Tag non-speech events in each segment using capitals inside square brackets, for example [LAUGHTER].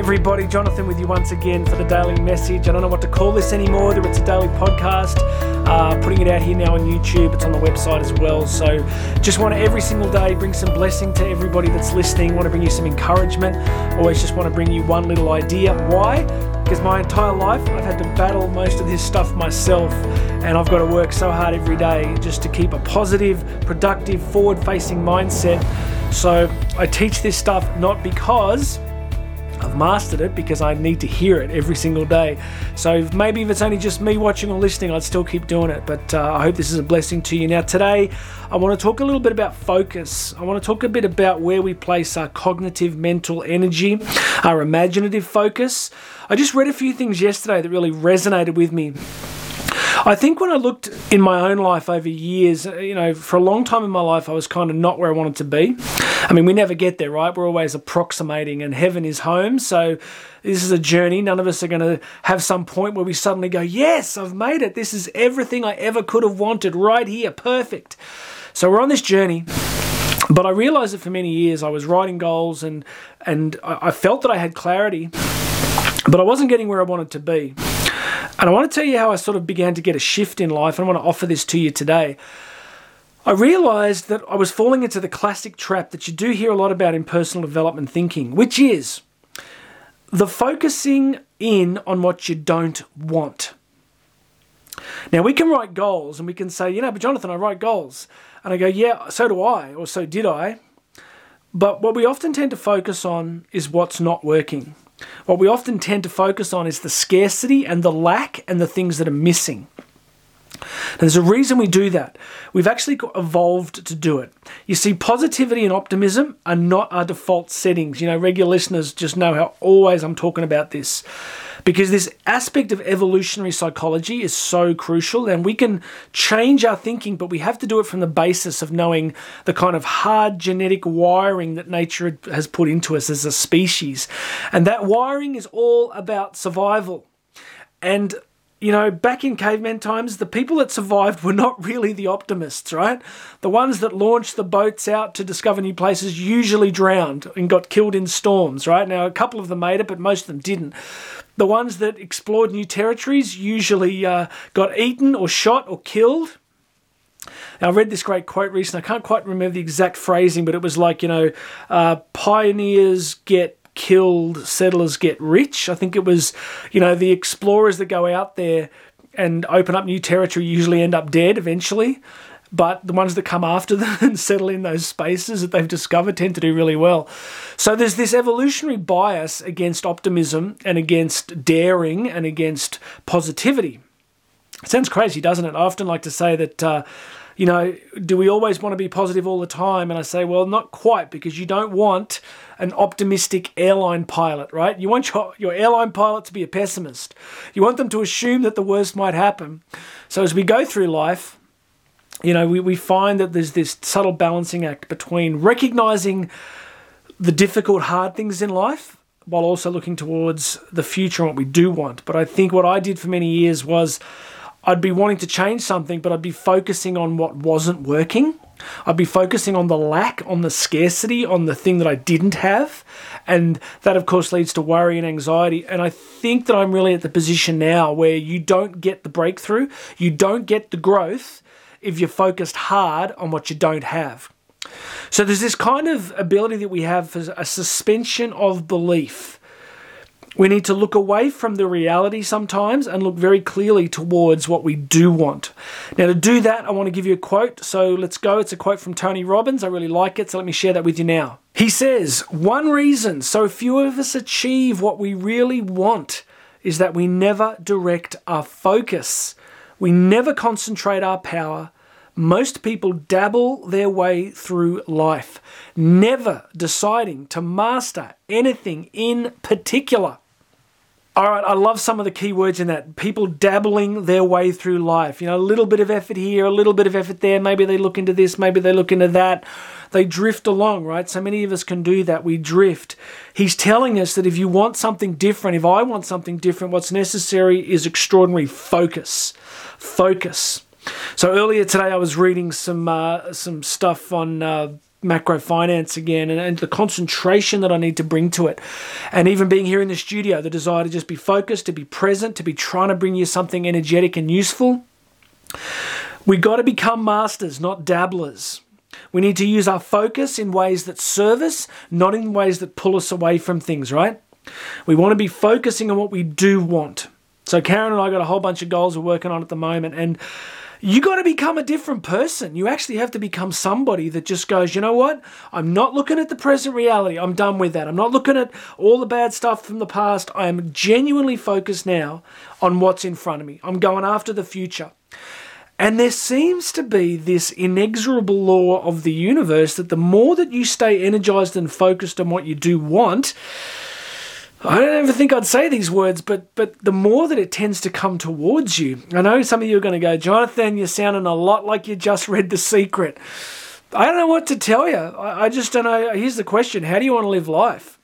everybody. Jonathan with you once again for the daily message. I don't know what to call this anymore, whether it's a daily podcast, uh, putting it out here now on YouTube. It's on the website as well. So just want to every single day bring some blessing to everybody that's listening. Want to bring you some encouragement. Always just want to bring you one little idea. Why? Because my entire life I've had to battle most of this stuff myself, and I've got to work so hard every day just to keep a positive, productive, forward facing mindset. So I teach this stuff not because I've mastered it because I need to hear it every single day. So maybe if it's only just me watching or listening, I'd still keep doing it. But uh, I hope this is a blessing to you. Now, today, I want to talk a little bit about focus. I want to talk a bit about where we place our cognitive mental energy, our imaginative focus. I just read a few things yesterday that really resonated with me. I think when I looked in my own life over years, uh, you know, for a long time in my life, I was kind of not where I wanted to be. I mean, we never get there, right? We're always approximating, and heaven is home. So this is a journey. None of us are going to have some point where we suddenly go, Yes, I've made it. This is everything I ever could have wanted right here. Perfect. So we're on this journey. But I realized that for many years I was writing goals and and I felt that I had clarity, but I wasn't getting where I wanted to be. And I want to tell you how I sort of began to get a shift in life, and I want to offer this to you today. I realized that I was falling into the classic trap that you do hear a lot about in personal development thinking, which is the focusing in on what you don't want. Now, we can write goals and we can say, you know, but Jonathan, I write goals. And I go, yeah, so do I, or so did I. But what we often tend to focus on is what's not working. What we often tend to focus on is the scarcity and the lack and the things that are missing. There's a reason we do that. We've actually evolved to do it. You see, positivity and optimism are not our default settings. You know, regular listeners just know how always I'm talking about this because this aspect of evolutionary psychology is so crucial and we can change our thinking but we have to do it from the basis of knowing the kind of hard genetic wiring that nature has put into us as a species and that wiring is all about survival and you know, back in caveman times, the people that survived were not really the optimists, right? The ones that launched the boats out to discover new places usually drowned and got killed in storms, right? Now, a couple of them made it, but most of them didn't. The ones that explored new territories usually uh, got eaten or shot or killed. Now, I read this great quote recently. I can't quite remember the exact phrasing, but it was like, you know, uh, pioneers get killed, settlers get rich. I think it was, you know, the explorers that go out there and open up new territory usually end up dead eventually. But the ones that come after [LAUGHS] them and settle in those spaces that they've discovered tend to do really well. So there's this evolutionary bias against optimism and against daring and against positivity. It sounds crazy, doesn't it? I often like to say that. Uh, you know, do we always want to be positive all the time? And I say, well, not quite, because you don't want an optimistic airline pilot, right? You want your, your airline pilot to be a pessimist. You want them to assume that the worst might happen. So as we go through life, you know, we, we find that there's this subtle balancing act between recognizing the difficult, hard things in life while also looking towards the future and what we do want. But I think what I did for many years was I'd be wanting to change something, but I'd be focusing on what wasn't working. I'd be focusing on the lack, on the scarcity, on the thing that I didn't have. And that, of course, leads to worry and anxiety. And I think that I'm really at the position now where you don't get the breakthrough, you don't get the growth if you're focused hard on what you don't have. So there's this kind of ability that we have for a suspension of belief we need to look away from the reality sometimes and look very clearly towards what we do want. Now, to do that, I want to give you a quote. So let's go. It's a quote from Tony Robbins. I really like it. So let me share that with you now. He says, One reason so few of us achieve what we really want is that we never direct our focus, we never concentrate our power. Most people dabble their way through life, never deciding to master anything in particular. All right, I love some of the key words in that. People dabbling their way through life. You know, a little bit of effort here, a little bit of effort there. Maybe they look into this, maybe they look into that. They drift along, right? So many of us can do that. We drift. He's telling us that if you want something different, if I want something different, what's necessary is extraordinary focus. Focus. So earlier today, I was reading some uh, some stuff on. Uh, macro finance again and, and, the concentration that I need to bring to it. And even being here in the studio, the desire to just be focused, to be present, to be trying to bring you something energetic and useful. We got to become masters, not dabblers. We need to use our focus in ways that serve us, not in ways that pull us away from things, right? We want to be focusing on what we do want. So Karen and I got a whole bunch of goals we're working on at the moment and you got to become a different person. You actually have to become somebody that just goes, you know what? I'm not looking at the present reality. I'm done with that. I'm not looking at all the bad stuff from the past. I am genuinely focused now on what's in front of me. I'm going after the future. And there seems to be this inexorable law of the universe that the more that you stay energized and focused on what you do want, I don't ever think I'd say these words, but but the more that it tends to come towards you. I know some of you are going to go, Jonathan, you're sounding a lot like you just read The Secret. I don't know what to tell you. I, I just don't know. Here's the question How do you want to live life?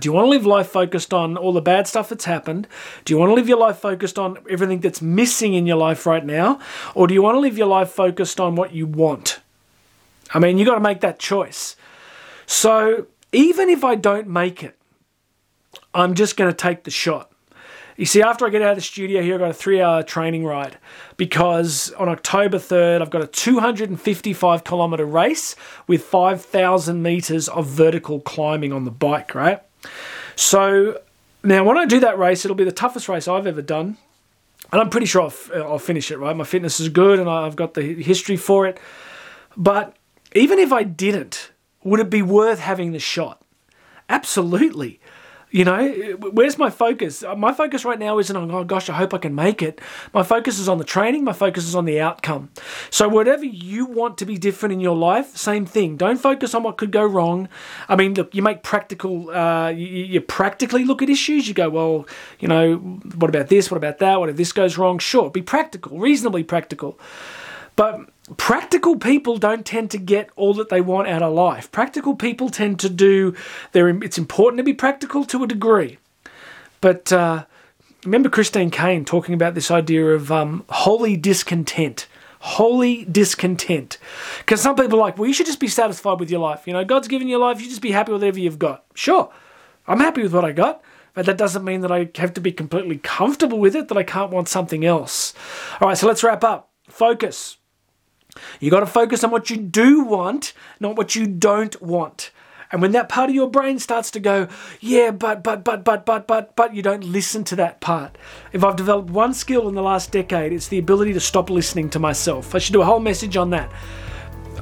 Do you want to live life focused on all the bad stuff that's happened? Do you want to live your life focused on everything that's missing in your life right now? Or do you want to live your life focused on what you want? I mean, you got to make that choice. So, even if I don't make it, I'm just going to take the shot. You see, after I get out of the studio here, I've got a three hour training ride because on October 3rd, I've got a 255 kilometer race with 5,000 meters of vertical climbing on the bike, right? So now, when I do that race, it'll be the toughest race I've ever done. And I'm pretty sure I'll, uh, I'll finish it, right? My fitness is good and I've got the history for it. But even if I didn't, would it be worth having the shot? Absolutely. You know, where's my focus? My focus right now isn't on, oh gosh, I hope I can make it. My focus is on the training, my focus is on the outcome. So, whatever you want to be different in your life, same thing. Don't focus on what could go wrong. I mean, look, you make practical, uh, you, you practically look at issues. You go, well, you know, what about this? What about that? What if this goes wrong? Sure, be practical, reasonably practical. But practical people don't tend to get all that they want out of life. Practical people tend to do. It's important to be practical to a degree, but uh, remember Christine Kane talking about this idea of um, holy discontent. Holy discontent. Because some people are like, well, you should just be satisfied with your life. You know, God's given you life, you just be happy with whatever you've got. Sure, I'm happy with what I got, but that doesn't mean that I have to be completely comfortable with it, that I can't want something else. All right, so let's wrap up. Focus. You got to focus on what you do want, not what you don't want. And when that part of your brain starts to go, yeah, but, but, but, but, but, but, but, you don't listen to that part. If I've developed one skill in the last decade, it's the ability to stop listening to myself. I should do a whole message on that.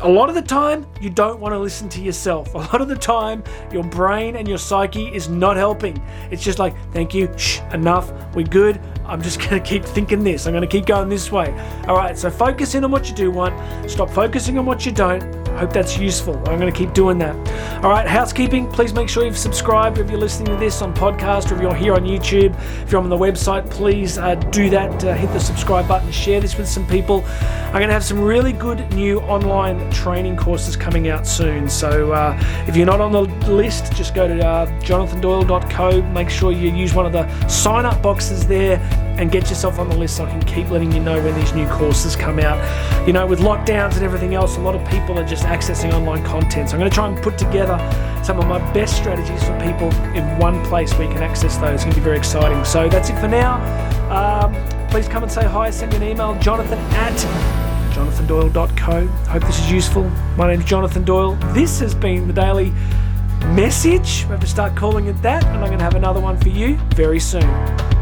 A lot of the time, you don't want to listen to yourself. A lot of the time, your brain and your psyche is not helping. It's just like, thank you, shh, enough, we're good. I'm just going to keep thinking this. I'm going to keep going this way. All right, so focus in on what you do want. Stop focusing on what you don't. Hope that's useful. I'm going to keep doing that. All right, housekeeping. Please make sure you've subscribed if you're listening to this on podcast or if you're here on YouTube. If you're on the website, please uh, do that. Uh, hit the subscribe button. Share this with some people. I'm going to have some really good new online training courses coming out soon. So uh, if you're not on the list, just go to uh, jonathandoyle.co. Make sure you use one of the sign up boxes there and get yourself on the list so I can keep letting you know when these new courses come out. You know, with lockdowns and everything else, a lot of people are just accessing online content. So I'm going to try and put together some of my best strategies for people in one place where you can access those. It's going to be very exciting. So that's it for now. Um, please come and say hi, send me an email, jonathan at jonathandoyle.co. Hope this is useful. My name is Jonathan Doyle. This has been the Daily Message. We have to start calling it that, and I'm going to have another one for you very soon.